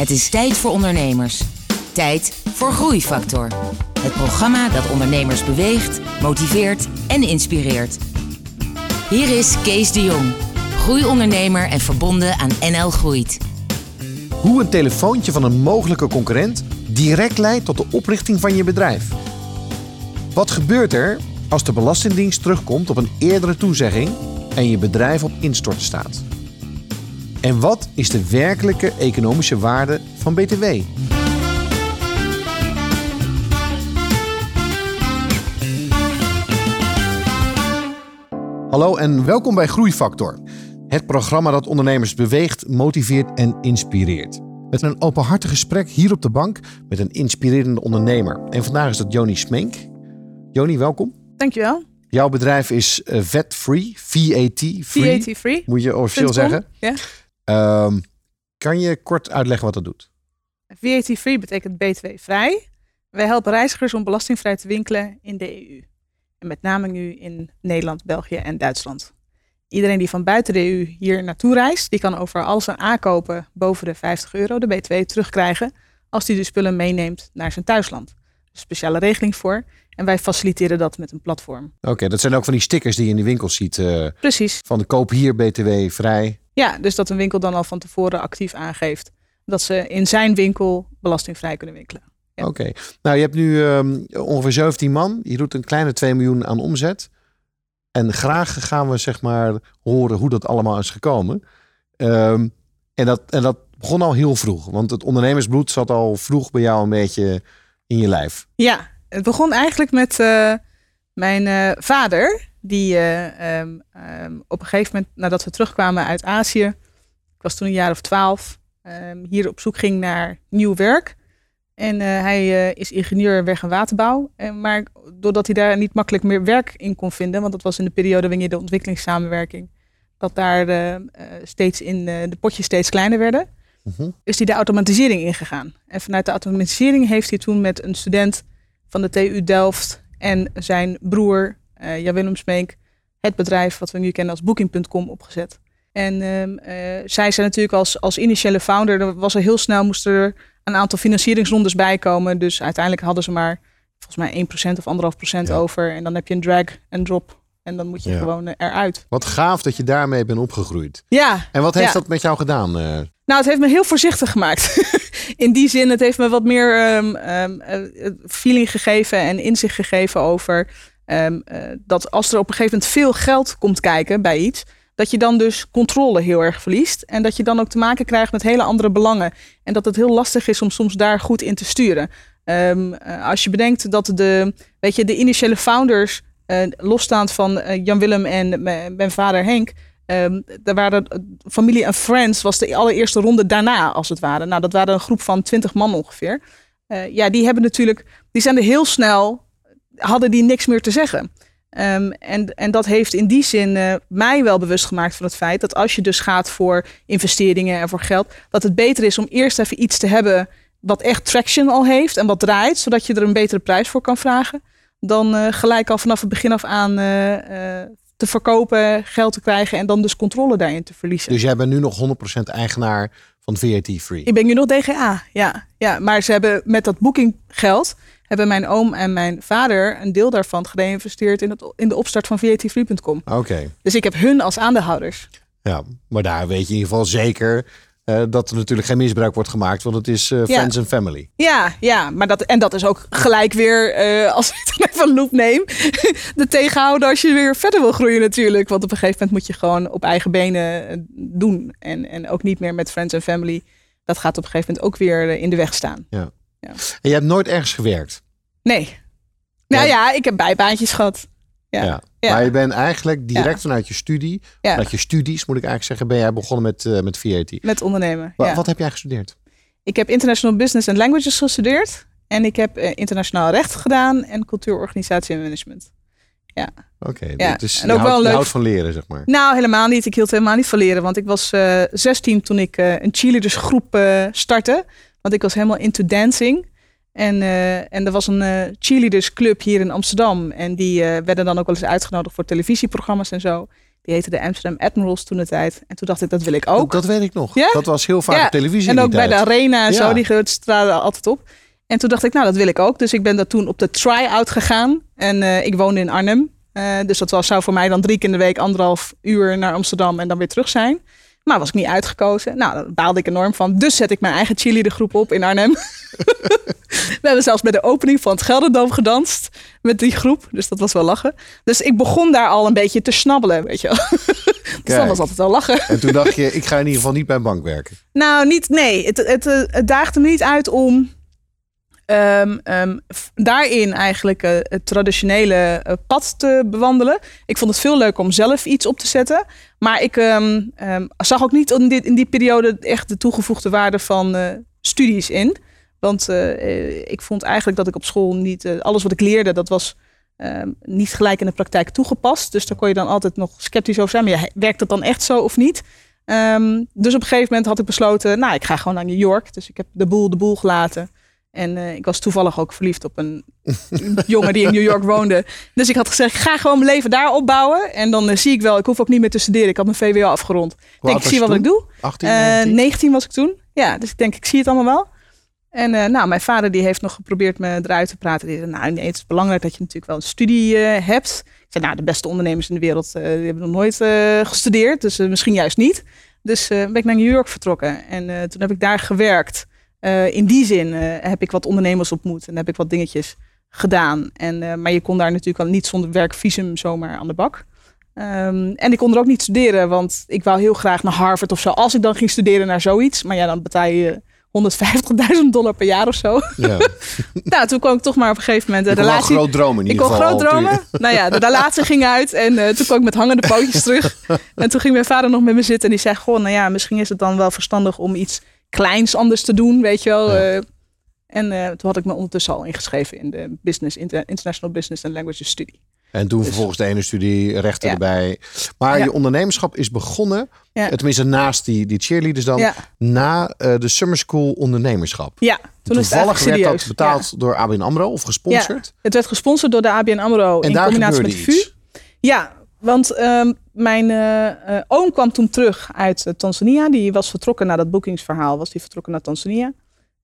Het is tijd voor ondernemers. Tijd voor Groeifactor. Het programma dat ondernemers beweegt, motiveert en inspireert. Hier is Kees de Jong, groeiondernemer en verbonden aan NL Groeit. Hoe een telefoontje van een mogelijke concurrent direct leidt tot de oprichting van je bedrijf. Wat gebeurt er als de Belastingdienst terugkomt op een eerdere toezegging en je bedrijf op instorten staat? En wat is de werkelijke economische waarde van BTW? Hallo en welkom bij Groeifactor. Het programma dat ondernemers beweegt, motiveert en inspireert. Met een openhartig gesprek hier op de bank met een inspirerende ondernemer. En vandaag is dat Joni Smenk. Joni, welkom. Dankjewel. Jouw bedrijf is uh, VAT-free, VAT-free. VAT-free. Moet je officieel zeggen. Ja. Ehm, kan je kort uitleggen wat dat doet? VAT-free betekent btw-vrij. Wij helpen reizigers om belastingvrij te winkelen in de EU. En met name nu in Nederland, België en Duitsland. Iedereen die van buiten de EU hier naartoe reist, die kan over al zijn aankopen boven de 50 euro de BTW terugkrijgen als hij de spullen meeneemt naar zijn thuisland. Een speciale regeling voor. En wij faciliteren dat met een platform. Oké, dat zijn ook van die stickers die je in de winkel ziet. eh, Precies. van de koop hier BTW vrij. Ja, dus dat een winkel dan al van tevoren actief aangeeft dat ze in zijn winkel belastingvrij kunnen winkelen. Ja. Oké. Nou, je hebt nu ehm, ongeveer 17 man. Je doet een kleine 2 miljoen aan omzet. En graag gaan we zeg maar horen hoe dat allemaal is gekomen. Ehm, en, dat, en dat begon al heel vroeg. Want het ondernemersbloed zat al vroeg bij jou een beetje in je lijf. Ja, het begon eigenlijk met eh, mijn eh, vader, die eh, ehm, ehm, op een gegeven moment, nadat we terugkwamen uit Azië, ik was toen een jaar of twaalf, ehm, hier op zoek ging naar nieuw werk. En eh, hij eh, is ingenieur weg- en waterbouw. En, maar doordat hij daar niet makkelijk meer werk in kon vinden, want dat was in de periode waarin je de ontwikkelingssamenwerking, dat daar steeds in de potjes steeds kleiner werden Mhm. is hij de automatisering ingegaan. En vanuit de automatisering heeft hij toen met een student van de TU Delft en zijn broer eh Jan Willem Smeek het bedrijf wat we nu kennen als Booking.com opgezet. En ehm, eh, zij zijn natuurlijk als, als initiële founder, er was er heel snel moesten er een aantal financieringsrondes bij komen. Dus uiteindelijk hadden ze maar volgens mij 1% of 1,5% Ja. over. En dan heb je een drag en drop. En dan moet je Ja. gewoon eh, eruit. Wat gaaf dat je daarmee bent opgegroeid. Ja, En wat heeft Ja. dat met jou gedaan? Nou, het heeft me heel voorzichtig gemaakt. In die zin, het heeft me wat meer ehm, ehm, eh, feeling gegeven en inzicht gegeven over ehm, eh, dat als er op een gegeven moment veel geld komt kijken bij iets, dat je dan dus controle heel erg verliest. En dat je dan ook te maken krijgt met hele andere belangen. En dat het heel lastig is om soms daar goed in te sturen. Ehm, eh, als je bedenkt dat de, weet je, de initiële founders, eh, losstaand van Jan Willem en mijn vader Henk, daar waren familie en friends was de allereerste ronde daarna, als het ware. Nou, dat waren een groep van twintig man ongeveer. Ja, die hebben natuurlijk, die zijn er heel snel, hadden die niks meer te zeggen. Ehm, en, en dat heeft in die zin eh, mij wel bewust gemaakt van het feit dat als je dus gaat voor investeringen en voor geld, dat het beter is om eerst even iets te hebben wat echt traction al heeft en wat draait, zodat je er een betere prijs voor kan vragen. Dan eh, gelijk al vanaf het begin af aan eh, te verkopen, geld te krijgen en dan dus controle daarin te verliezen. Dus jij bent nu nog 100% eigenaar van VAT Free. Ik ben nu nog DGA, ja. ja. Maar ze hebben met dat boekinggeld, hebben mijn oom en mijn vader een deel daarvan geïnvesteerd in, het, in de opstart van vatfree.com. Oké. Dus ik heb hun als aandeelhouders. Ja, maar daar weet je in ieder geval zeker eh, dat er natuurlijk geen misbruik wordt gemaakt, want het is eh, Ja. friends and family. Ja, ja, maar dat, en dat is ook gelijk weer, eh, als ik het even loop neem, de tegenhouden als je weer verder wil groeien natuurlijk. Want op een gegeven moment moet je gewoon op eigen benen doen. En, en ook niet meer met friends en family. Dat gaat op een gegeven moment ook weer in de weg staan. En je hebt nooit ergens gewerkt. Nee. Nou Ja. ja, ik heb bijbaantjes gehad. Ja. Ja. Ja. Maar je bent eigenlijk direct Ja. vanuit je studie, Ja. vanuit je studies moet ik eigenlijk zeggen, ben jij begonnen met, eh, met VAT. Met ondernemen. Wa- ja. Wat heb jij gestudeerd? Ik heb International Business and Languages gestudeerd. En ik heb eh, internationaal recht gedaan en cultuur, organisatie en management. Oké, Ja, dus en ook houdt, wel leuk- houdt van leren, zeg maar. Nou, helemaal niet. Ik hield helemaal niet van leren. Want ik was eh 16 toen ik eh, een cheerleadersgroep eh startte. Want ik was helemaal into dancing. En, eh, en er was een eh, cheerleadersclub hier in Amsterdam. En die eh, werden dan ook wel eens uitgenodigd voor televisieprogramma's en zo. Die heette de Amsterdam Admirals toen de tijd. En toen dacht ik, dat wil ik ook. Dat, dat weet ik nog. Ja? Dat was heel vaak Ja, op televisie. En ook bij de arena en Ja. zo, die straden altijd op. En toen dacht ik, nou, dat wil ik ook. Dus ik ben daar toen op de try-out gegaan. En ik woonde in Arnhem. Dus dat was, zou voor mij dan drie keer in de week anderhalf uur naar Amsterdam en dan weer terug zijn. Maar was ik niet uitgekozen. Nou, daar baalde ik enorm van. Dus zet ik mijn eigen cheerleader groep op in Arnhem. We hebben zelfs bij de opening van het Gelderdoom gedanst met die groep. Dus dat was wel lachen. Dus ik begon daar al een beetje te snabbelen, weet je wel. dus dat was altijd wel lachen. En toen dacht je, ik ga in ieder geval niet bij een bank werken. Nou, niet, nee. Het, het, eh, het daagde me niet uit om ehm, ehm, daarin eigenlijk eh, het traditionele eh, pad te bewandelen. Ik vond het veel leuker om zelf iets op te zetten. Maar ik ehm, zag ook niet in, dit, in die periode echt de toegevoegde waarde van studies in. Want eh, eh, ik vond eigenlijk dat ik op school niet... eh, alles wat ik leerde, dat was ehm, niet gelijk in de praktijk toegepast. Dus daar kon je dan altijd nog sceptisch over zijn. Maar ja, werkt het dan echt zo of niet? Ehm, dus op een gegeven moment had ik besloten, nou, ik ga gewoon naar New York. Dus ik heb de boel de boel gelaten. En ik was toevallig ook verliefd op een jongen die in New York woonde. Dus ik had gezegd, ik ga gewoon mijn leven daar opbouwen. En dan zie ik wel, ik hoef ook niet meer te studeren. Ik had mijn VWO afgerond. Ik denk, ik zie wat ik doe. toen? 18, Eh 19? 19 was ik toen. Ja, dus ik denk, ik zie het allemaal wel. En eh, nou, mijn vader die heeft nog geprobeerd me eruit te praten. Die zei, nou nee, het is belangrijk dat je natuurlijk wel een studie eh, hebt. Ik zei, nou, de beste ondernemers in de wereld eh, die hebben nog nooit gestudeerd. Dus misschien juist niet. Dus ben ik naar New York vertrokken. En toen heb ik daar gewerkt. In die zin heb ik wat ondernemers ontmoet. En heb ik wat dingetjes gedaan. En, maar je kon daar natuurlijk al niet zonder werkvisum zomaar aan de bak. Ehm, en ik kon er ook niet studeren, want ik wou heel graag naar Harvard of zo. Als ik dan ging studeren naar zoiets. Maar ja, dan betaal je 150.000 dollar per jaar of zo. Ja. nou, toen kwam ik toch maar op een gegeven moment Je de kon wel relatie. groot dromen in Ik kon groot dromen. Nou ja, de relatie ging uit en eh, toen kwam ik met hangende pootjes terug. En toen ging mijn vader nog met me zitten en die zei: Goh, nou ja, misschien is het dan wel verstandig om iets kleins anders te doen, weet je wel. Ja. Eh, en eh, toen had ik me ondertussen al ingeschreven in de business, Inter- International Business and Languages studie. En toen vervolgens de ene studie, rechten Ja. erbij. Maar Ja. je ondernemerschap is begonnen, Ja. eh, tenminste naast die, die cheerleaders dan, na eh, de Summer School ondernemerschap. Ja, toen is het Toevallig werd dat betaald door ABN AMRO of gesponsord. Ja, het werd gesponsord door de ABN AMRO En in combinatie met VU. iets. Ja, want ehm, mijn eh, oom kwam toen terug uit Tanzania. Die was vertrokken na dat boekingsverhaal. Was die vertrokken naar Tanzania.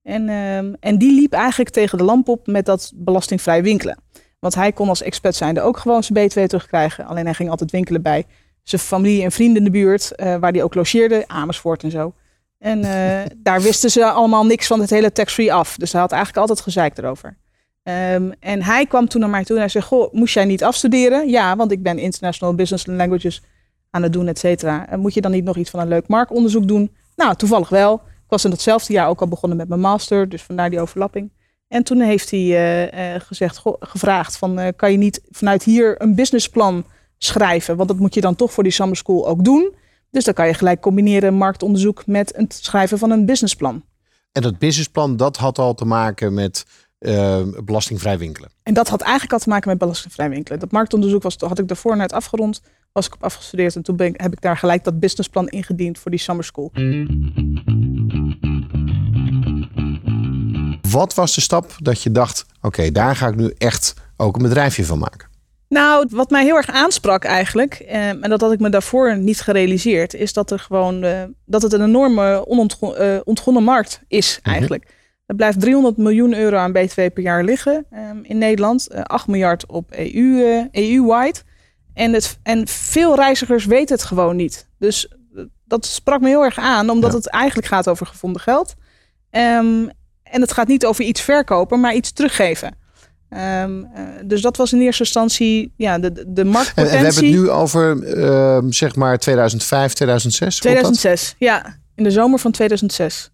En, ehm, en die liep eigenlijk tegen de lamp op met dat belastingvrij winkelen. Want hij kon als expert zijnde ook gewoon zijn BTW terugkrijgen. Alleen hij ging altijd winkelen bij zijn familie en vrienden in de buurt. eh, waar hij ook logeerde, Amersfoort en zo. En eh, daar wisten ze allemaal niks van het hele tax-free af. Dus hij had eigenlijk altijd gezeik erover. Ehm, en hij kwam toen naar mij toe en hij zei: Goh, moest jij niet afstuderen? Ja, want ik ben International Business and Languages aan het doen, et cetera. En moet je dan niet nog iets van een leuk marktonderzoek doen? Nou, toevallig wel. Ik was in datzelfde jaar ook al begonnen met mijn master, dus vandaar die overlapping. En toen heeft hij eh, eh, gezegd, gevraagd van, eh, kan je niet vanuit hier een businessplan schrijven? Want dat moet je dan toch voor die summer school ook doen. Dus dan kan je gelijk combineren marktonderzoek met het schrijven van een businessplan. En dat businessplan, dat had al te maken met eh, belastingvrij winkelen. En dat had eigenlijk al te maken met belastingvrij winkelen. Dat marktonderzoek was, had ik daarvoor net afgerond, was ik op afgestudeerd en toen ben ik, heb ik daar gelijk dat businessplan ingediend voor die summer school. Wat was de stap dat je dacht, oké, daar ga ik nu echt ook een bedrijfje van maken? Nou, wat mij heel erg aansprak eigenlijk, eh, en dat had ik me daarvoor niet gerealiseerd, is dat er gewoon eh, dat het een enorme onontgonnen ontgonnen markt is eigenlijk. Er blijft 300 miljoen euro aan BTW per jaar liggen eh, in Nederland, eh, 8 miljard op EU, eh, EU-wide. En, het, en veel reizigers weten het gewoon niet. Dus eh, dat sprak me heel erg aan, omdat Ja. het eigenlijk gaat over gevonden geld. Ehm, en het gaat niet over iets verkopen, maar iets teruggeven. Ehm, eh, dus dat was in eerste instantie ja, de, de- de En, marktpotentie. en we hebben het nu over eh, zeg maar 2005, 2006. klopt dat? 2006, ja, in de zomer van 2006.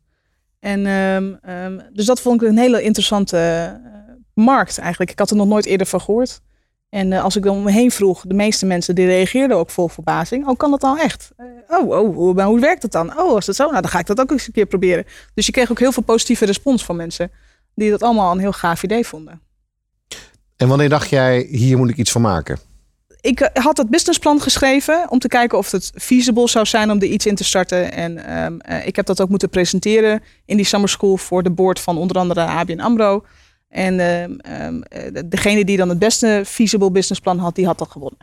En ehm, ehm, dus dat vond ik een hele interessante eh, markt eigenlijk. Ik had er nog nooit eerder van gehoord. En eh, als ik dan om me heen vroeg, de meeste mensen die reageerden ook vol verbazing. Oh, kan dat dan echt? Eh, oh, oh hoe, hoe werkt het dan? Oh, is dat zo? Nou, dan ga ik dat ook eens een keer proberen. Dus je kreeg ook heel veel positieve respons van mensen. Die dat allemaal een heel gaaf idee vonden. En wanneer dacht jij, hier moet ik iets van maken? ik eh, had het businessplan geschreven om te kijken of het feasible zou zijn om er iets in te starten. En ehm, eh, ik heb dat ook moeten presenteren in die summer school voor de board van onder andere ABN AMRO. En ehm, ehm, eh, de- degene die dan het beste feasible businessplan had, die had dat gewonnen.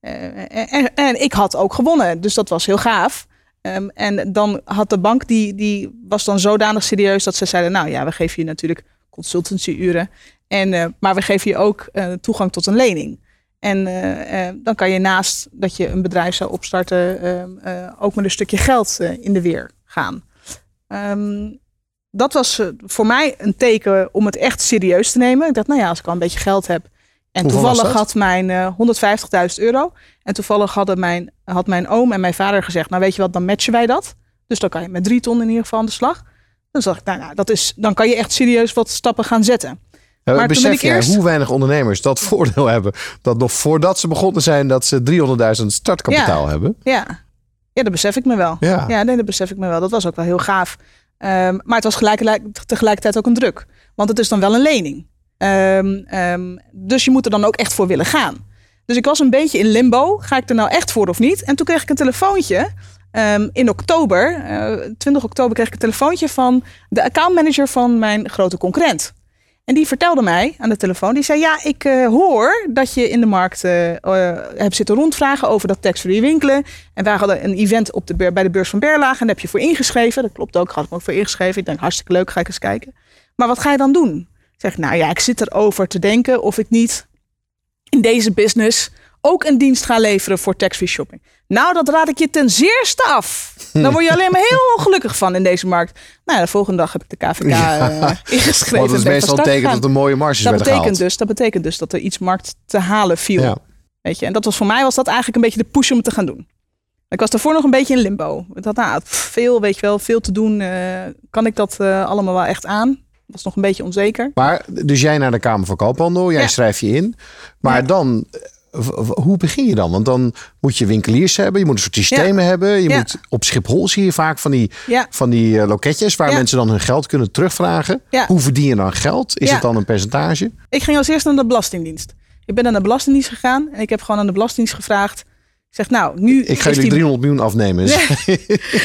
Eh, en, en, ik had ook gewonnen, dus dat was heel gaaf. Ehm, en dan had de bank, die, die was dan zodanig serieus dat ze zeiden, nou ja, we geven je natuurlijk consultancyuren. En, maar we geven je ook toegang tot een lening. En dan kan je naast dat je een bedrijf zou opstarten, ook met een stukje geld in de weer gaan. Um, dat was voor mij een teken om het echt serieus te nemen. Ik dacht, nou ja, als ik al een beetje geld heb. En toevallig had mijn 150.000 euro. En toevallig hadden mijn, had mijn oom en mijn vader gezegd, nou weet je wat, dan matchen wij dat. Dus dan kan je met drie ton in ieder geval aan de slag. Dan dacht ik, nou, nou dat is, dan kan je echt serieus wat stappen gaan zetten. Ja, maar besef jij eerst... hoe weinig ondernemers dat voordeel hebben? Dat nog voordat ze begonnen zijn, dat ze 300.000 startkapitaal hebben? Ja. ja, dat besef ik me wel. Ja. ja, nee, dat besef ik me wel. Dat was ook wel heel gaaf. Um, maar het was gelijk, tegelijkertijd ook een druk. Want het is dan wel een lening. Um, um, dus je moet er dan ook echt voor willen gaan. Dus ik was een beetje in limbo. Ga ik er nou echt voor of niet? En toen kreeg ik een telefoontje. in oktober, uh, eh, 20 oktober, kreeg ik een telefoontje van de accountmanager van mijn grote concurrent. En die vertelde mij aan de telefoon, die zei, ja, ik uh, hoor dat je in de markt uh, hebt zitten rondvragen over dat tax-free winkelen. En wij hadden een event op de, bij de beurs van Berlage en daar heb je voor ingeschreven. Dat klopt ook, ik had ik ook voor ingeschreven. Ik denk, hartstikke leuk, ga ik eens kijken. Maar wat ga je dan doen? Ik zeg, nou ja, ik zit erover te denken of ik niet in deze business ook een dienst ga leveren voor tax-free shopping. Nou, dat raad ik je ten zeerste af. Dan word je alleen maar heel ongelukkig van in deze markt. Nou, de volgende dag heb ik de KVK ja. uh, ingeschreven. Want dat is meestal betekent dat er mooie marges dat betekent gehaald. Dus, dat betekent dus dat er iets markt te halen viel. Ja. Weet je? En dat was voor mij was dat eigenlijk een beetje de push om te gaan doen. Ik was daarvoor nog een beetje in limbo. Ik had nou, veel, weet je wel, veel te doen. Uh, kan ik dat uh, allemaal wel echt aan? was nog een beetje onzeker. Maar dus jij naar de Kamer van Koophandel, jij ja. schrijft je in. Maar ja. dan hoe begin je dan? Want dan moet je winkeliers hebben, je moet een soort systemen ja. hebben. Je ja. moet op Schiphol zie je vaak van die, ja. van die uh, loketjes waar mensen dan hun geld kunnen terugvragen. Hoe verdien je dan geld? Is het dan een percentage? Ik ging als eerste naar de Belastingdienst. Ik ben naar de Belastingdienst gegaan en ik heb gewoon aan de Belastingdienst gevraagd Zeg nou, nu. Ik ga jullie die... 300 miljoen afnemen. Ja,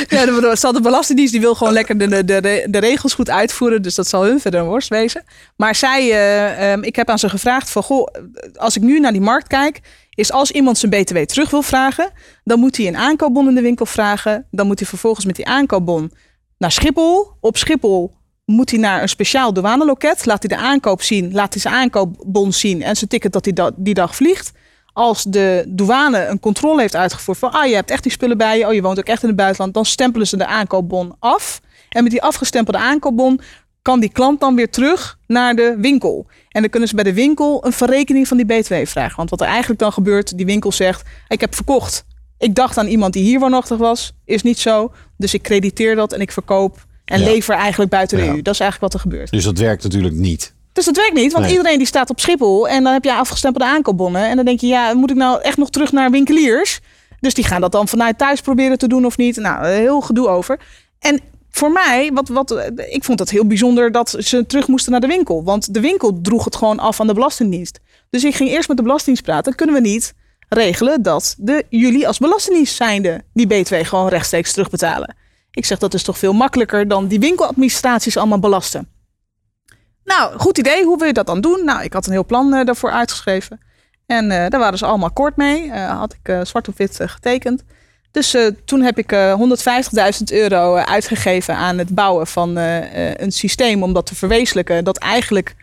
ja de, de Belastingdienst die wil gewoon lekker de, de, de, de, regels goed uitvoeren. Dus dat zal hun verder een worst wezen. Maar zij, uh, um, ik heb aan ze gevraagd: van goh, als ik nu naar die markt kijk, is als iemand zijn BTW terug wil vragen, dan moet hij een aankoopbon in de winkel vragen. Dan moet hij vervolgens met die aankoopbon naar Schiphol. Op Schiphol moet hij naar een speciaal douaneloket. Laat hij de aankoop zien, laat hij zijn aankoopbon zien en zijn ticket dat hij da die dag vliegt als de douane een controle heeft uitgevoerd van, ah, je hebt echt die spullen bij je, oh, je woont ook echt in het buitenland, dan stempelen ze de aankoopbon af. En met die afgestempelde aankoopbon kan die klant dan weer terug naar de winkel. En dan kunnen ze bij de winkel een verrekening van die BTW vragen. Want wat er eigenlijk dan gebeurt, die winkel zegt, ik heb verkocht. Ik dacht aan iemand die hier woonachtig was, is niet zo. Dus ik crediteer dat en ik verkoop en ja. lever eigenlijk buiten de ja. EU. Dat is eigenlijk wat er gebeurt. Dus dat werkt natuurlijk niet. Dus dat werkt niet, want nee. iedereen die staat op Schiphol en dan heb je afgestempelde aankoopbonnen. En dan denk je, ja, moet ik nou echt nog terug naar winkeliers? Dus die gaan dat dan vanuit thuis proberen te doen of niet. Nou, heel gedoe over. En voor mij, wat, wat, ik vond het heel bijzonder dat ze terug moesten naar de winkel. Want de winkel droeg het gewoon af aan de Belastingdienst. Dus ik ging eerst met de Belastingdienst praten. Kunnen we niet regelen dat de, jullie als Belastingdienst zijnde die B2 gewoon rechtstreeks terugbetalen? Ik zeg dat is toch veel makkelijker dan die winkeladministraties allemaal belasten. Nou, goed idee. Hoe wil je dat dan doen? Nou, ik had een heel plan uh, daarvoor uitgeschreven. En uh, daar waren ze allemaal kort mee. Uh, had ik zwart op wit getekend. Dus toen heb ik 150.000 euro uitgegeven aan het bouwen van een systeem om dat te verwezenlijken. Dat eigenlijk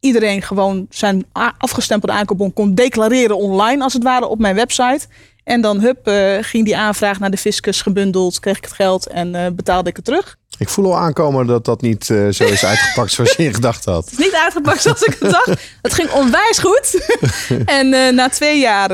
iedereen gewoon zijn afgestempelde aankoopbon kon declareren online, als het ware, op mijn website. En dan hup, uh, ging die aanvraag naar de fiscus gebundeld, kreeg ik het geld en uh, betaalde ik het terug. Ik voel al aankomen dat dat niet uh, zo is uitgepakt zoals je in gedacht had. Het is niet uitgepakt zoals ik het dacht. Het ging onwijs goed. en na twee jaar,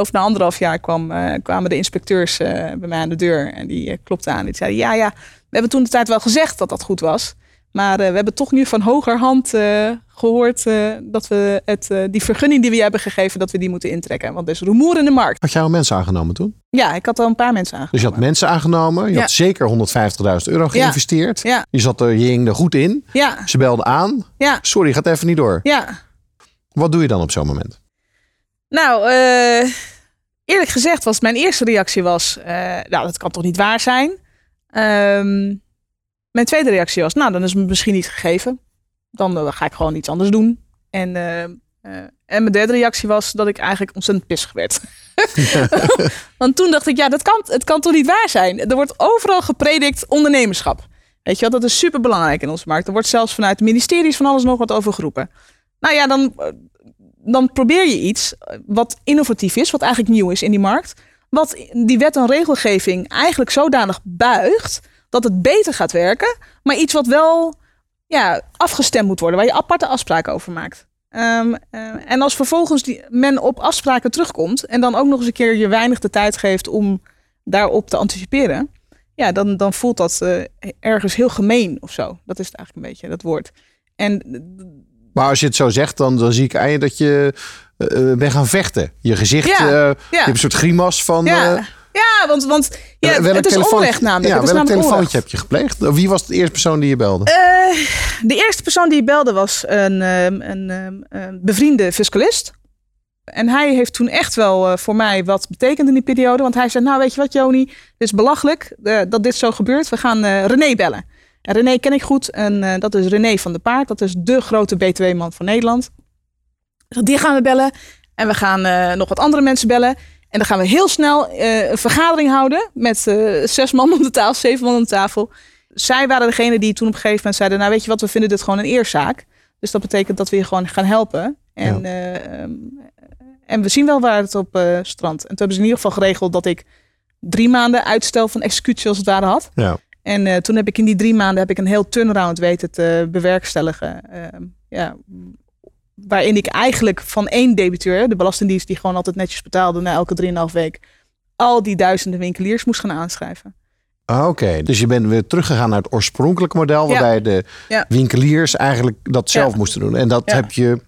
of na anderhalf jaar, kwam, kwamen de inspecteurs bij mij aan de deur. En die klopten aan. Die zeiden, ja, ja, we hebben toen de tijd wel gezegd dat dat goed was. Maar uh, we hebben toch nu van hogerhand uh, gehoord uh, dat we het, die vergunning die we hebben gegeven, dat we die moeten intrekken. Want er is rumoer in de markt. Had jij al mensen aangenomen toen? Ja, ik had al een paar mensen aangenomen. Dus je had mensen aangenomen. Je ja. had zeker 150.000 euro geïnvesteerd. Ja. Je zat er, je hing er goed in. Ja. Ze belden aan. Ja. Sorry, gaat even niet door. Ja. Wat doe je dan op zo'n moment? Nou, eerlijk gezegd was mijn eerste reactie was, nou dat kan toch niet waar zijn. Um, mijn tweede reactie was, nou, dan is het misschien niet gegeven. Dan uh, ga ik gewoon iets anders doen. En uh, uh, En mijn derde reactie was dat ik eigenlijk ontzettend pissig werd. Want toen dacht ik, ja, dat kan, het kan toch niet waar zijn? Er wordt overal gepredikt ondernemerschap. Weet je wel, dat is super belangrijk in onze markt. Er wordt zelfs vanuit ministeries van alles nog wat over geroepen. Nou ja, dan, dan probeer je iets wat innovatief is, wat eigenlijk nieuw is in die markt. Wat die wet en regelgeving eigenlijk zodanig buigt dat het beter gaat werken. Maar iets wat wel ja, afgestemd moet worden, waar je aparte afspraken over maakt. Ehm, eh, en als vervolgens die, men op afspraken terugkomt en dan ook nog eens een keer je weinig de tijd geeft om daarop te anticiperen, ja, dan, dan voelt dat uh, ergens heel gemeen of zo. Dat is het eigenlijk een beetje, dat woord. En, maar als je het zo zegt, dan, dan zie ik je dat je uh, bent gaan vechten. Je gezicht, ja, ja. je hebt een soort grimas van... Ja. Ja, want, want ja, het is onrecht namelijk. Ja, het is welk telefoontje heb je gepleegd? Wie was de eerste persoon die je belde? Uh, de eerste persoon die je belde was een, um, een, een bevriende fiscalist. En hij heeft toen echt wel uh, voor mij wat betekend in die periode. Want hij zei, nou weet je wat Joni, het is belachelijk uh, dat dit zo gebeurt. We gaan René bellen. En René ken ik goed. En dat is René van der Paard. Dat is de grote BTW-man van Nederland. Die gaan we bellen. En we gaan nog wat andere mensen bellen. En dan gaan we heel snel uh, een vergadering houden met uh, zes man om de tafel, zeven man om de tafel. Zij waren degene die toen op een gegeven moment zeiden, nou weet je wat, we vinden dit gewoon een eerzaak. Dus dat betekent dat we je gewoon gaan helpen. En, ja. uh, en we zien wel waar het op strandt. En toen hebben ze in ieder geval geregeld dat ik drie maanden uitstel van executie als het ware had. Ja. En toen heb ik in die drie maanden heb ik een heel turnaround weten te bewerkstelligen. Ehm, ja, waarin ik eigenlijk van één debiteur, de Belastingdienst die gewoon altijd netjes betaalde na elke drieënhalf week, al die duizenden winkeliers moest gaan aanschrijven. Ah, Oké, dus je bent weer teruggegaan naar het oorspronkelijke model, waarbij de ja. winkeliers eigenlijk dat zelf ja. moesten doen. En dat heb je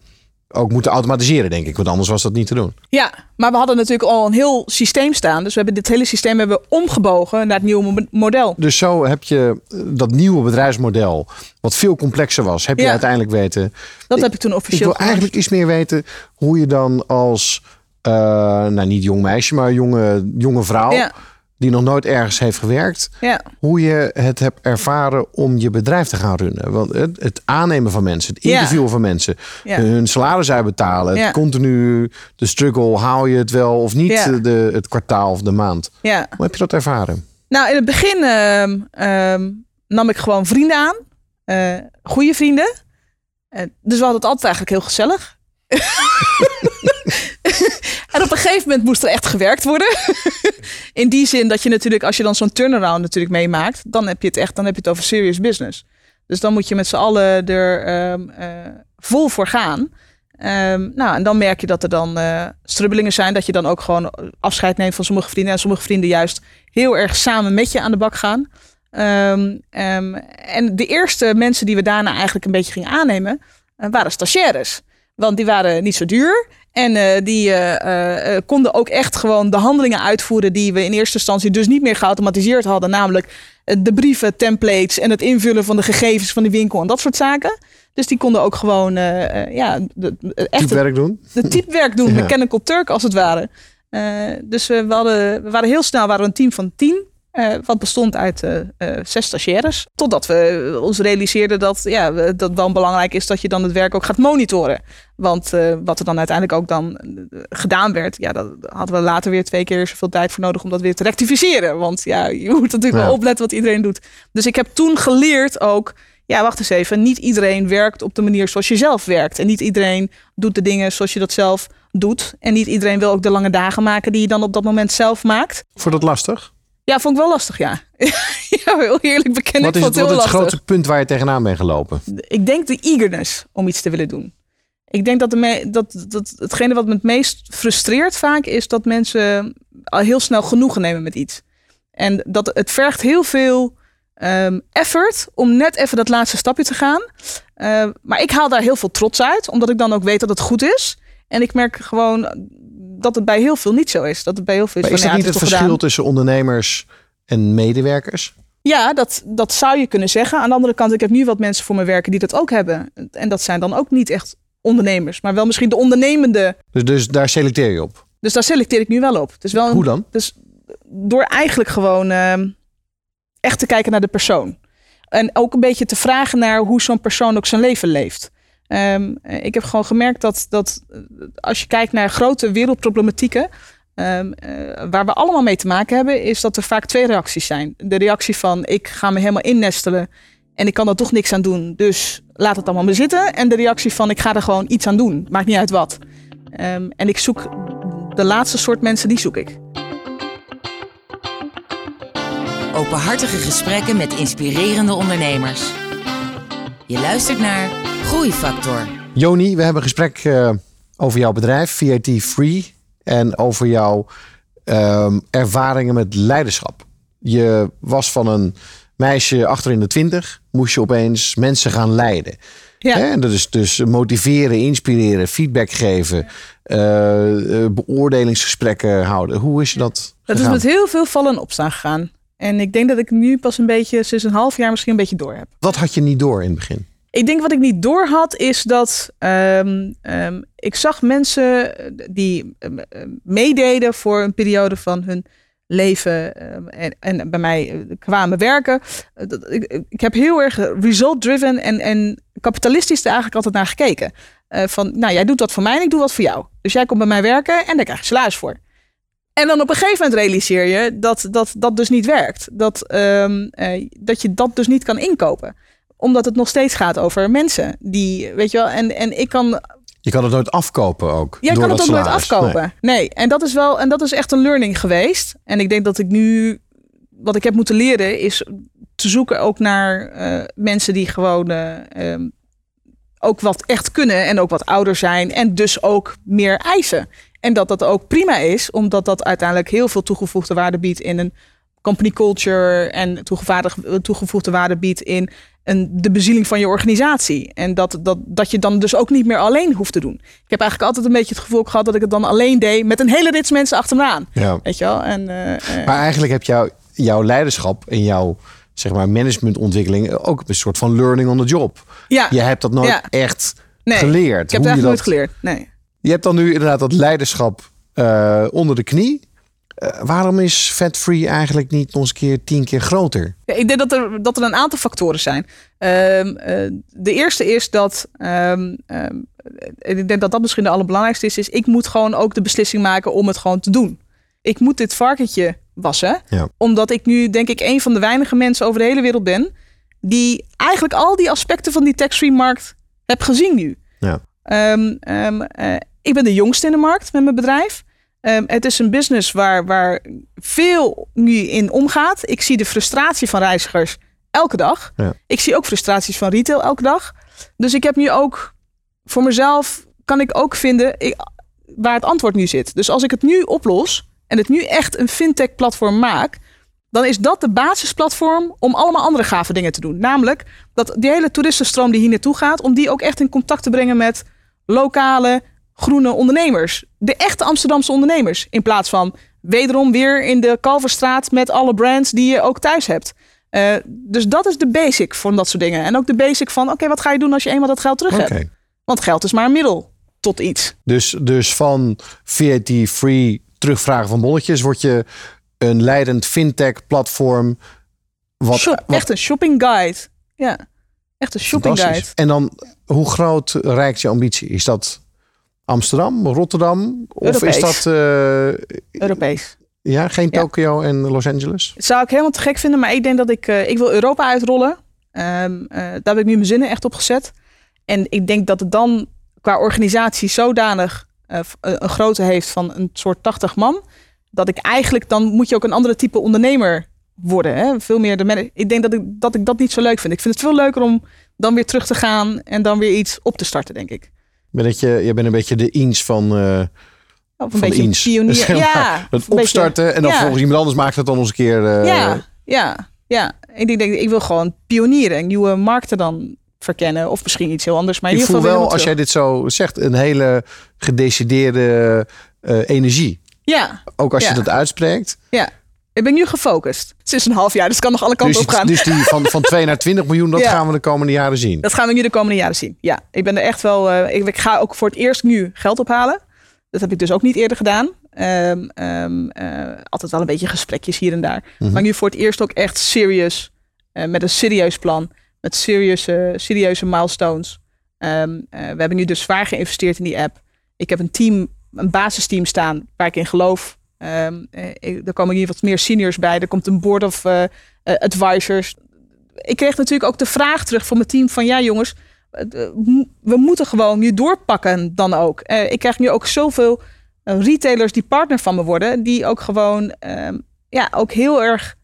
ook moeten automatiseren, denk ik. Want anders was dat niet te doen. Ja, maar we hadden natuurlijk al een heel systeem staan. Dus we hebben dit hele systeem hebben omgebogen naar het nieuwe model. Dus zo heb je eh, dat nieuwe bedrijfsmodel, wat veel complexer was, heb je ja. uiteindelijk weten. Dat ik, heb ik toen officieel. Ik wil eigenlijk iets meer weten hoe je dan als, uh, nou niet jong meisje, maar jonge, jonge vrouw. Ja die nog nooit ergens heeft gewerkt, ja. hoe je het hebt ervaren om je bedrijf te gaan runnen. Want het, het aannemen van mensen, het interviewen ja. van mensen, ja. hun salaris uitbetalen, het continu de struggle, haal je het wel of niet de, het kwartaal of de maand. Hoe heb je dat ervaren? Nou, in het begin uh, um, nam ik gewoon vrienden aan, uh, goede vrienden. Uh, dus we hadden het altijd eigenlijk heel gezellig. en op een gegeven moment moest er echt gewerkt worden. In die zin dat je natuurlijk, als je dan zo'n turnaround natuurlijk meemaakt, dan heb je het echt, dan heb je het over serious business. Dus dan moet je met z'n allen er um, uh, vol voor gaan. Um, nou, en dan merk je dat er dan uh, strubbelingen zijn. Dat je dan ook gewoon afscheid neemt van sommige vrienden. En sommige vrienden juist heel erg samen met je aan de bak gaan. Um, en de eerste mensen die we daarna eigenlijk een beetje gingen aannemen, uh, waren stagiaires. Want die waren niet zo duur. En uh, die uh, uh, konden ook echt gewoon de handelingen uitvoeren die we in eerste instantie dus niet meer geautomatiseerd hadden. Namelijk de brieven, templates en het invullen van de gegevens van de winkel en dat soort zaken. Dus die konden ook gewoon ja, de, echt typewerk doen. De typewerk doen, ja. mechanical Turk als het ware. dus we, hadden, we waren heel snel waren een team van tien. Uh, wat bestond uit uh, uh, zes stagiaires. Totdat we ons realiseerden dat, ja, dat wel belangrijk is dat je dan het werk ook gaat monitoren. Want wat er dan uiteindelijk ook dan gedaan werd, ja, dat hadden we later weer twee keer zoveel tijd voor nodig om dat weer te rectificeren. Want ja, je moet natuurlijk ja. wel opletten wat iedereen doet. Dus ik heb toen geleerd ook, ja, wacht eens even, niet iedereen werkt op de manier zoals je zelf werkt. En niet iedereen doet de dingen zoals je dat zelf doet. En niet iedereen wil ook de lange dagen maken die je dan op dat moment zelf maakt. Vond dat lastig? Ja, vond ik wel lastig, ja. ja, heel eerlijk bekennen. Wat is het, wat is het grootste punt waar je tegenaan bent gelopen? Ik denk de eagerness om iets te willen doen. Ik denk dat, de me, dat, dat hetgene wat me het meest frustreert vaak is dat mensen al heel snel genoegen nemen met iets. En dat het vergt heel veel um, effort om net even dat laatste stapje te gaan. Uh, maar ik haal daar heel veel trots uit, omdat ik dan ook weet dat het goed is. En ik merk gewoon dat het bij heel veel niet zo is. Dat het bij heel veel is. Maar is dat niet het verschil gedaan. tussen ondernemers en medewerkers? Ja, dat, dat zou je kunnen zeggen. Aan de andere kant, ik heb nu wat mensen voor me werken die dat ook hebben. En dat zijn dan ook niet echt ondernemers, maar wel misschien de ondernemende. Dus, dus daar selecteer je op? Dus daar selecteer ik nu wel op. Dus wel Hoe dan? Dus door eigenlijk gewoon uh, echt te kijken naar de persoon. En ook een beetje te vragen naar hoe zo'n persoon ook zijn leven leeft. Ehm, eh, ik heb gewoon gemerkt dat, dat eh, als je kijkt naar grote wereldproblematieken, ehm, eh, waar we allemaal mee te maken hebben, is dat er vaak twee reacties zijn. De reactie van ik ga me helemaal innestelen en ik kan er toch niks aan doen, dus laat het allemaal maar zitten. En de reactie van ik ga er gewoon iets aan doen, maakt niet uit wat. Ehm, en ik zoek de laatste soort mensen, die zoek ik. Openhartige gesprekken met inspirerende ondernemers. Je luistert naar Groeifactor. Joni, we hebben een gesprek eh, over jouw bedrijf, VAT Free. En over jouw ehm, ervaringen met leiderschap. Je was van een meisje achter in de twintig. Moest je opeens mensen gaan leiden. Ja. Hè? En dat is dus motiveren, inspireren, feedback geven. eh, eh, beoordelingsgesprekken houden. Hoe is je dat Dat is met heel veel vallen en opstaan gegaan. En ik denk dat ik nu pas een beetje, sinds een half jaar misschien een beetje door heb. Wat had je niet door in het begin? Ik denk wat ik niet door had, is dat ehm, ehm, ik zag mensen die ehm, ehm, meededen voor een periode van hun leven ehm, en, en bij mij eh, kwamen werken. Eh, ik, ik heb heel erg result-driven en, en kapitalistisch er eigenlijk altijd naar gekeken. Eh, van, nou, jij doet wat voor mij en ik doe wat voor jou. Dus jij komt bij mij werken en daar krijg je salaris voor. En dan op een gegeven moment realiseer je dat dat, dat dus niet werkt. Dat, eh, dat je dat dus niet kan inkopen omdat het nog steeds gaat over mensen. Die, weet je wel, en, en ik kan. Je kan het nooit afkopen ook. Jij door kan het ook nooit afkopen. Nee. en dat is wel, en dat is echt een learning geweest. En ik denk dat ik nu, wat ik heb moeten leren, is te zoeken ook naar eh, mensen die gewoon eh, ehm, ook wat echt kunnen en ook wat ouder zijn en dus ook meer eisen. En dat dat ook prima is, omdat dat uiteindelijk heel veel toegevoegde waarde biedt in een company culture en toegevoegde waarde biedt in de bezieling van je organisatie. En dat, dat, dat je dan dus ook niet meer alleen hoeft te doen. Ik heb eigenlijk altijd een beetje het gevoel gehad dat ik het dan alleen deed met een hele rits mensen achter me aan. Ja. Weet je wel? En, eh, eh, Maar eigenlijk heb jou, jouw leiderschap en jouw zeg maar, managementontwikkeling ook een soort van learning on the job. ja, Je hebt dat nooit Ja. echt nee, geleerd. ik heb het eigenlijk nooit geleerd. Nee. Je hebt dan nu inderdaad dat leiderschap eh, onder de knie. Eh, waarom is Fat Free eigenlijk niet nog eens een keer tien keer groter? Ja, ik denk dat er, dat er een aantal factoren zijn. Ehm, eh, de eerste is dat, ehm, ehm, ik denk dat dat misschien de allerbelangrijkste is, is ik moet gewoon ook de beslissing maken om het gewoon te doen. Ik moet dit varkentje wassen, Ja. omdat ik nu denk ik een van de weinige mensen over de hele wereld ben die eigenlijk al die aspecten van die tax-free markt heb gezien nu. Ja. Eh, ik ben de jongste in de markt met mijn bedrijf. Ehm, het is een business waar, waar veel nu in omgaat. Ik zie de frustratie van reizigers elke dag. Ja. Ik zie ook frustraties van retail elke dag. Dus ik heb nu ook voor mezelf kan ik ook vinden ik- waar het antwoord nu zit. Dus als ik het nu oplos en het nu echt een fintech platform maak, dan is dat de basisplatform om allemaal andere gave dingen te doen. Namelijk dat die hele toeristenstroom die hier naartoe gaat, om die ook echt in contact te brengen met lokale groene ondernemers. De echte Amsterdamse ondernemers. In plaats van wederom weer in de Kalverstraat met alle brands die je ook thuis hebt. Eh, dus dat is de basic van dat soort dingen. En ook de basic van, oké, wat ga je doen als je eenmaal dat geld terug hebt? Want geld is maar een middel tot iets. Dus, dus van VAT Free terugvragen van bonnetjes word je een leidend fintech platform. Wat, Shop- wat echt een shopping guide. Ja, echt een shopping guide. En dan, hoe groot reikt je ambitie? Is dat Amsterdam, Rotterdam? Of is dat eh, Europees. ja, geen Ja. Tokio en Los Angeles? Dat zou ik helemaal te gek vinden, maar ik denk dat ik... eh, ik wil Europa uitrollen. Eh, daar heb ik nu mijn zinnen echt op gezet. En ik denk dat het dan qua organisatie zodanig een grootte heeft van een soort 80 man. Dat ik eigenlijk, dan moet je ook een andere type ondernemer worden. Hè? Veel meer de Ik denk dat ik, dat ik dat niet zo leuk vind. Ik vind het veel leuker om dan weer terug te gaan en dan weer iets op te starten, denk ik. Dat je, je bent een beetje de eens van, Of een van beetje Eens. pionier. Zeg maar, ja, het beetje- opstarten en dan ja. volgens iemand anders maakt het dan eens een keer. eh, ja, ja, ja. Ik denk, ik wil gewoon pionieren en nieuwe markten dan verkennen. Of misschien iets heel anders. Maar in Ik ieder voel geval wel, als jij dit zo zegt, een hele gedecideerde eh, energie. Ja, Ook als je dat uitspreekt. ja. Ik ben nu gefocust. Sinds een half jaar, dus het kan nog alle kanten Dus, op gaan. dus die van, van 2 naar 20 miljoen, dat Ja. gaan we de komende jaren zien. Dat gaan we nu de komende jaren zien. Ja, ik ben er echt wel. eh, ik, ik ga ook voor het eerst nu geld ophalen. Dat heb ik dus ook niet eerder gedaan. Ehm, ehm, eh, altijd wel een beetje gesprekjes hier en daar. Mhm. Maar nu voor het eerst ook echt serious. eh, met een serieus plan. Met serieuze, serieuze milestones. Ehm, eh, we hebben nu dus zwaar geïnvesteerd in die app. Ik heb een team, een basisteam staan waar ik in geloof. Ik- er komen hier wat meer seniors bij. Er komt een board of eh, eh, advisors. Ik kreeg natuurlijk ook de vraag terug van mijn team van ja jongens, we moeten gewoon nu doorpakken dan ook. Ik krijg nu ook zoveel retailers die partner van me worden, die ook gewoon ehm, ja, ook heel erg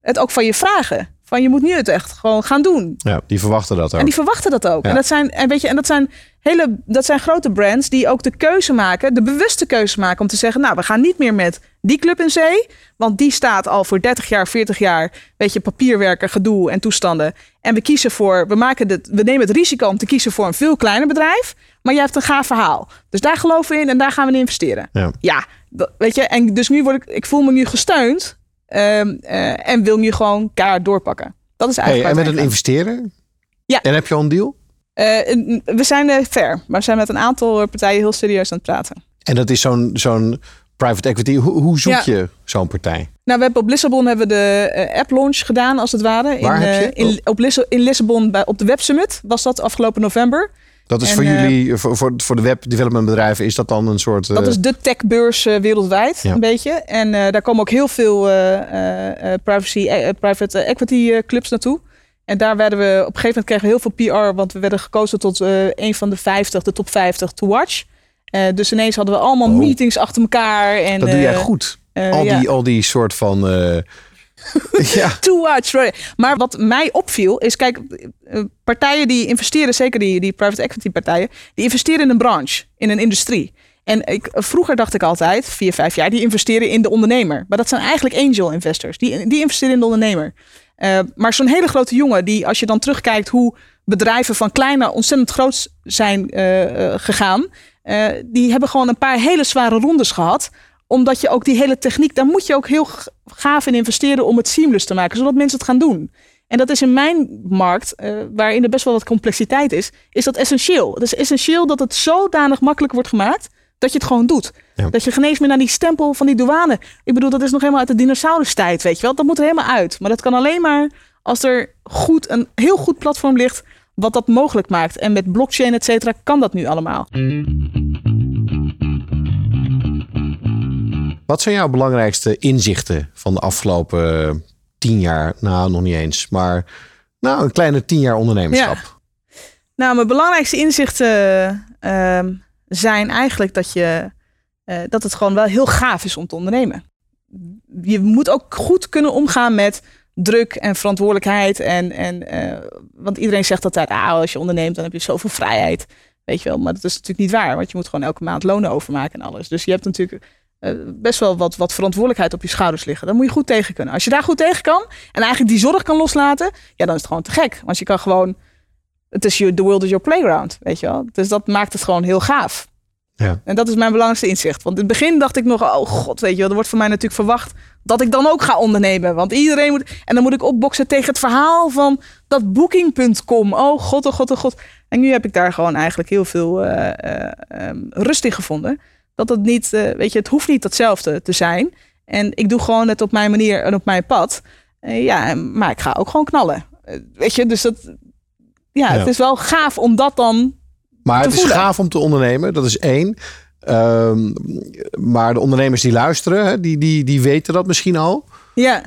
het ook van je vragen. Van je moet nu het echt gewoon gaan doen. Ja, die verwachten dat ook. En die verwachten dat ook. Ja. En dat zijn, en weet je, en dat zijn hele, dat zijn grote brands die ook de keuze maken, de bewuste keuze maken om te zeggen, nou, we gaan niet meer met die club in zee, want die staat al voor 30 jaar, 40 jaar, weet je, papierwerken, gedoe en toestanden. En we kiezen voor, we maken het, we nemen het risico om te kiezen voor een veel kleiner bedrijf, maar je hebt een gaaf verhaal. Dus daar geloven we in en daar gaan we in investeren. Ja. Ja, dat- weet je, en dus nu word ik, ik voel me nu gesteund ehm, eh, en wil nu gewoon kaart doorpakken. Dat is Hey, eigenlijk en met een investeerder? Ja. En heb je al een deal? Eh, we zijn eh, fair, maar we zijn met een aantal partijen heel serieus aan het praten. En dat is zo'n zo'n private equity. Hoe, hoe zoek Ja. je zo'n partij? Nou, we hebben op Lissabon hebben we de app launch gedaan, als het ware. Waar in, heb je? in, op Lisse- in Lissabon bij, op de Web Summit was dat afgelopen november. Dat is En, voor eh, jullie, voor, voor, voor de web development bedrijven, is dat dan een soort... Dat eh, is de techbeurs eh, wereldwijd, Ja. een beetje. En eh, daar komen ook heel veel eh, eh, eh, privacy, eh, private equity eh, clubs naartoe. En daar werden we, op een gegeven moment kregen we heel veel PR, want we werden gekozen tot eh, een van de 50, de top 50 to watch. Eh, dus ineens hadden we allemaal Oh. meetings achter elkaar. En, dat doe jij eh, goed. eh, al, ja. die, al die soort van... eh, ja, Too much. right. Maar wat mij opviel is, kijk, eh, partijen die investeren, zeker die, die private equity partijen, die investeren in een branche, in een industrie. En ik, vroeger dacht ik altijd, vier, vijf jaar, die investeren in de ondernemer. Maar dat zijn eigenlijk angel investors. Die, die investeren in de ondernemer. Eh, maar zo'n hele grote jongen, die als je dan terugkijkt hoe bedrijven van klein naar ontzettend groot zijn eh, eh, gegaan, eh, die hebben gewoon een paar hele zware rondes gehad omdat je ook die hele techniek, daar moet je ook heel gaaf in investeren om het seamless te maken, zodat mensen het gaan doen. En dat is in mijn markt, eh, waarin er best wel wat complexiteit is, is dat essentieel. Het is essentieel dat het zodanig makkelijk wordt gemaakt dat je het gewoon doet. Ja. Dat je geen eens meer naar die stempel van die douane. Ik bedoel, dat is nog helemaal uit de dinosaurus-tijd, weet je wel. Dat moet er helemaal uit. Maar dat kan alleen maar als er goed, een heel goed platform ligt wat dat mogelijk maakt. En met blockchain, et cetera, kan dat nu allemaal. Wat zijn jouw belangrijkste inzichten van de afgelopen eh, tien jaar? Nou, nog niet eens. Maar nou, een kleine tien jaar ondernemerschap. Nou, mijn belangrijkste inzichten ehm, zijn eigenlijk dat, je, eh, dat het gewoon wel heel gaaf is om te ondernemen. Je moet ook goed kunnen omgaan met druk en verantwoordelijkheid. En, en, eh, want iedereen zegt altijd, ah, als je onderneemt, dan heb je zoveel vrijheid. Weet je wel, maar dat is natuurlijk niet waar. Want je moet gewoon elke maand lonen overmaken en alles. Dus je hebt natuurlijk best wel wat, wat verantwoordelijkheid op je schouders liggen. Daar moet je goed tegen kunnen. Als je daar goed tegen kan en eigenlijk die zorg kan loslaten, ja, dan is het gewoon te gek. Want je kan gewoon het is je, the world is your playground, weet je wel. Dus dat maakt het gewoon heel gaaf. Ja. En dat is mijn belangrijkste inzicht. Want in het begin dacht ik nog, oh god, weet je wel, er wordt van mij natuurlijk verwacht dat ik dan ook ga ondernemen. Want iedereen moet, en dan moet ik opboksen tegen het verhaal van dat booking.com. Oh god, oh god, oh god. En nu heb ik daar gewoon eigenlijk heel veel eh, eh, ehm, rust in gevonden. Dat het niet, eh, weet je, het hoeft niet hetzelfde te zijn. En ik doe gewoon het op mijn manier en op mijn pad. Eh, ja, maar ik ga ook gewoon knallen. Eh, weet je, dus dat, ja, Ja. het is wel gaaf om dat dan. Maar te het is gaaf om te ondernemen, dat is één. Ehm, maar de ondernemers die luisteren, hè, die, die, die weten dat misschien al. Ja.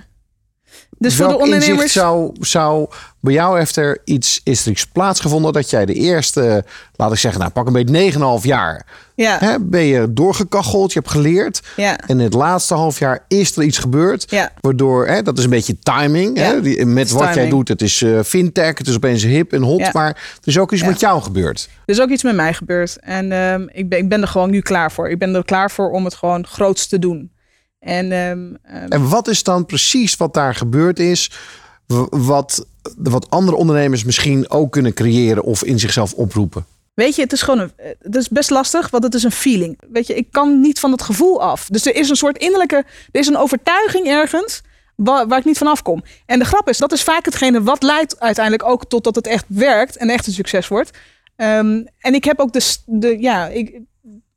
Dus voor de ondernemers. zou, zou bij jou heeft er iets, is er iets plaatsgevonden dat jij de eerste, laat ik zeggen, nou pak een beetje 9,5 jaar, Ja, hè, ben je doorgekacheld, je hebt geleerd. ja, En in het laatste half jaar is er iets gebeurd. ja. Waardoor, hè, dat is een beetje timing. Hè, die, met wat jij doet, het is eh, fintech, het is opeens hip en hot. Maar er is ook iets met jou gebeurd. Er is ook iets met mij gebeurd. En ehm, ik, ben, ik ben er gewoon nu klaar voor. Ik ben er klaar voor om het gewoon groots te doen. En ehm, ehm, En wat is dan precies wat daar gebeurd is, wat, wat andere ondernemers misschien ook kunnen creëren of in zichzelf oproepen? weet je, het is gewoon een, het is best lastig, want het is een feeling. Weet je, ik kan niet van het gevoel af. Dus er is een soort innerlijke, er is een overtuiging ergens waar, waar ik niet van afkom. En de grap is, dat is vaak hetgene wat leidt uiteindelijk ook tot dat het echt werkt en echt een succes wordt. Ehm, en ik heb ook de, de ja, ik,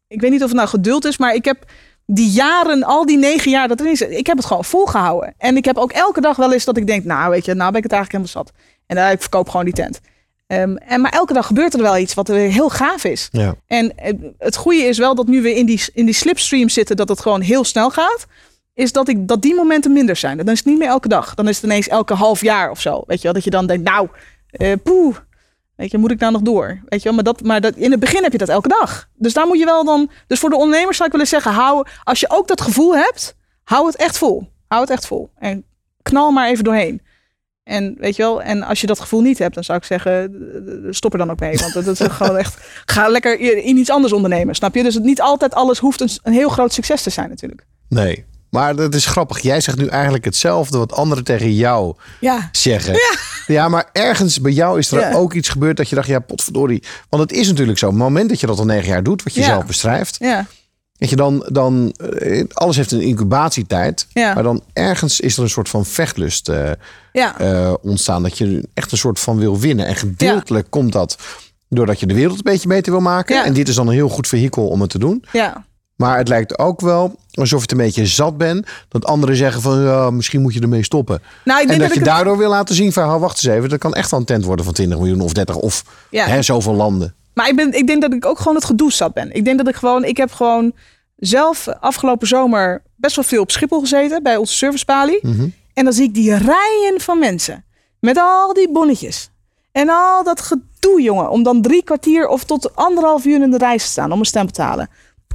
ik weet niet of het nou geduld is, maar ik heb die jaren, al die negen jaar dat er is, ik heb het gewoon volgehouden. En ik heb ook elke dag wel eens dat ik denk, nou weet je, nou ben ik het eigenlijk helemaal zat. En daar ik verkoop gewoon die tent. Ehm, en, maar elke dag gebeurt er wel iets wat weer heel gaaf is. Ja. En eh, het goede is wel dat nu we in die, in die slipstream zitten, dat het gewoon heel snel gaat. Is dat, ik, dat die momenten minder zijn. Dan is het niet meer elke dag. Dan is het ineens elke half jaar of zo. Weet je wel? Dat je dan denkt, nou, poeh. Weet je, moet ik daar nog door? Weet je wel? Maar, dat, maar dat, in het begin heb je dat elke dag. Dus daar moet je wel dan. Dus voor de ondernemers zou ik willen zeggen: hou, als je ook dat gevoel hebt, hou het echt vol. Hou het echt vol. En knal maar even doorheen. En weet je wel, en als je dat gevoel niet hebt, dan zou ik zeggen, stop er dan ook mee. Want dat is gewoon echt, ga lekker in iets anders ondernemen, snap je? Dus het niet altijd alles hoeft een, een heel groot succes te zijn natuurlijk. Nee, maar dat is grappig. Jij zegt nu eigenlijk hetzelfde wat anderen tegen jou Ja. zeggen. Ja. Ja, maar ergens bij jou is er Ja. ook iets gebeurd dat je dacht, ja, potverdorie. Want het is natuurlijk zo. Op het moment dat je dat al negen jaar doet, wat je zelf beschrijft. Ja, Dat je dan, dan eh, alles heeft een incubatietijd. Ja. Maar dan ergens is er een soort van vechtlust eh, eh, ontstaan. Dat je echt een soort van wil winnen. En gedeeltelijk komt dat doordat je de wereld een beetje beter wil maken. Ja. En dit is dan een heel goed vehikel om het te doen. ja. Maar het lijkt ook wel alsof je het een beetje zat bent. Dat anderen zeggen van misschien moet je ermee stoppen. Nou, ik En denk dat, dat, je het- daardoor wil laten zien van oh, wacht eens even. Dat kan echt wel een tent worden van 20 miljoen of 30 of Ja. hè, zoveel landen. Maar ik, ben, ik denk dat ik ook gewoon het gedoe zat ben. Ik denk dat ik gewoon, ik heb gewoon zelf afgelopen zomer best wel veel op Schiphol gezeten bij onze servicepalie. Mhm. En dan zie ik die rijen van mensen met al die bonnetjes. En al dat gedoe, jongen, om dan drie kwartier of tot anderhalf uur in de rij te staan om een stem te halen.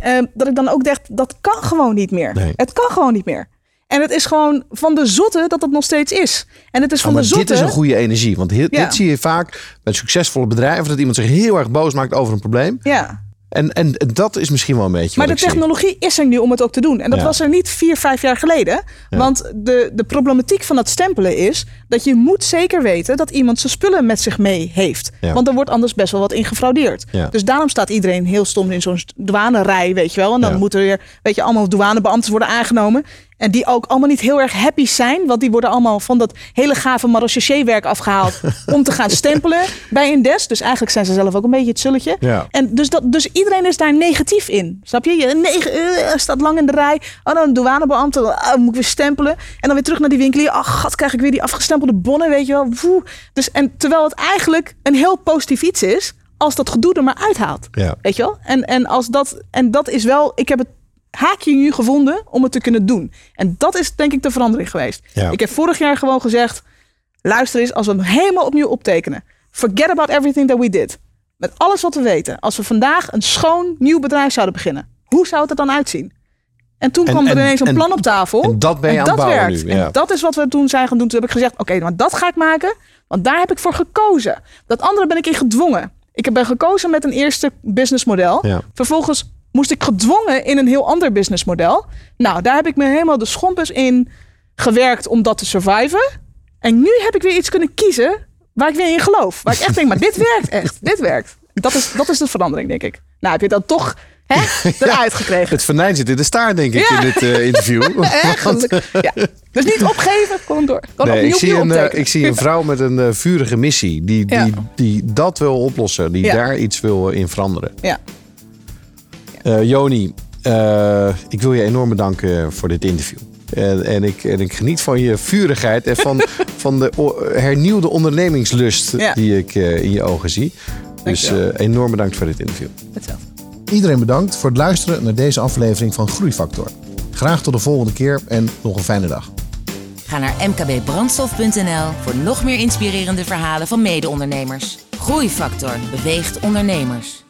Ehm, dat ik dan ook dacht, dat kan gewoon niet meer. Nee. Het kan gewoon niet meer. En het is gewoon van de zotte dat het nog steeds is. En het is van de zotte... dit is een goede energie. Want dit, Ja. dit zie je vaak bij succesvolle bedrijven. Dat iemand zich heel erg boos maakt over een probleem. Ja, En, en dat is misschien wel een beetje Maar de zie. technologie is er nu om het ook te doen. En dat Ja. was er niet vier, vijf jaar geleden. Want de, de problematiek van dat stempelen is dat je moet zeker weten dat iemand zijn spullen met zich mee heeft. Ja. Want er wordt anders best wel wat in gefraudeerd. Ja. Dus daarom staat iedereen heel stom in zo'n douanerij, weet je wel. En dan moeten er weer, weet je, allemaal douanebeambten worden aangenomen. En die ook allemaal niet heel erg happy zijn. Want die worden allemaal van dat hele gave marechaussee-werk afgehaald om te gaan stempelen bij een des. Dus eigenlijk zijn ze zelf ook een beetje het zulletje. Ja. En dus, dat, dus iedereen is daar negatief in. Snap je? je negen, eh, staat lang in de rij. Oh, dan een douanebeambte. Oh, moet ik weer stempelen. En dan weer terug naar die winkelier. Ach, gat, krijg ik weer die afgestempelde bonnen, weet je wel. Woe. Dus, en terwijl het eigenlijk een heel positief iets is, als dat gedoe er maar uithaalt. Ja. Weet je wel? En, en, als dat, en dat is wel, ik heb het haakje nu gevonden om het te kunnen doen. En dat is denk ik de verandering geweest. Ja. Ik heb vorig jaar gewoon gezegd, luister eens, als we hem helemaal opnieuw optekenen. Forget about everything that we did. Met alles wat we weten. Als we vandaag een schoon nieuw bedrijf zouden beginnen. Hoe zou het er dan uitzien? En toen En- kwam er en- ineens een en- plan op tafel. en dat ben je aan het dat bouwen werkt. nu, ja. En dat is wat we toen zijn gaan doen. Toen heb ik gezegd, oké, maar dat ga ik maken. Want daar heb ik voor gekozen. Dat andere ben ik in gedwongen. Ik ben gekozen met een eerste businessmodel. Ja. Vervolgens moest ik gedwongen in een heel ander businessmodel. Nou, daar heb ik me helemaal de schompers in gewerkt om dat te surviven. En nu heb ik weer iets kunnen kiezen waar ik weer in geloof. Waar ik echt denk, maar dit werkt echt. Dit werkt. Dat is, dat is de verandering, denk ik. Nou, heb je dat toch hè, eruit gekregen. Het venijn zit in de staart, denk ik, Ja. in dit eh, interview. Gelukkig. ja. Dus niet opgeven, kom door. Nee, opnieuw ik, zie een, eh, ik zie een vrouw met een eh, vurige missie. Die, die, Ja. die dat wil oplossen. Die daar iets wil in veranderen. Ja. Eh, Joni, eh, ik wil je enorm bedanken voor dit interview. En, en, ik, en ik geniet van je vurigheid en van, van de hernieuwde ondernemingslust Ja. die ik eh, in je ogen zie. Dus eh, enorm bedankt voor dit interview. Hetzelfde. Iedereen bedankt voor het luisteren naar deze aflevering van Groeifactor. Graag tot de volgende keer en nog een fijne dag. Ga naar mkbbrandstof.nl voor nog meer inspirerende verhalen van mede-ondernemers. Groeifactor beweegt ondernemers.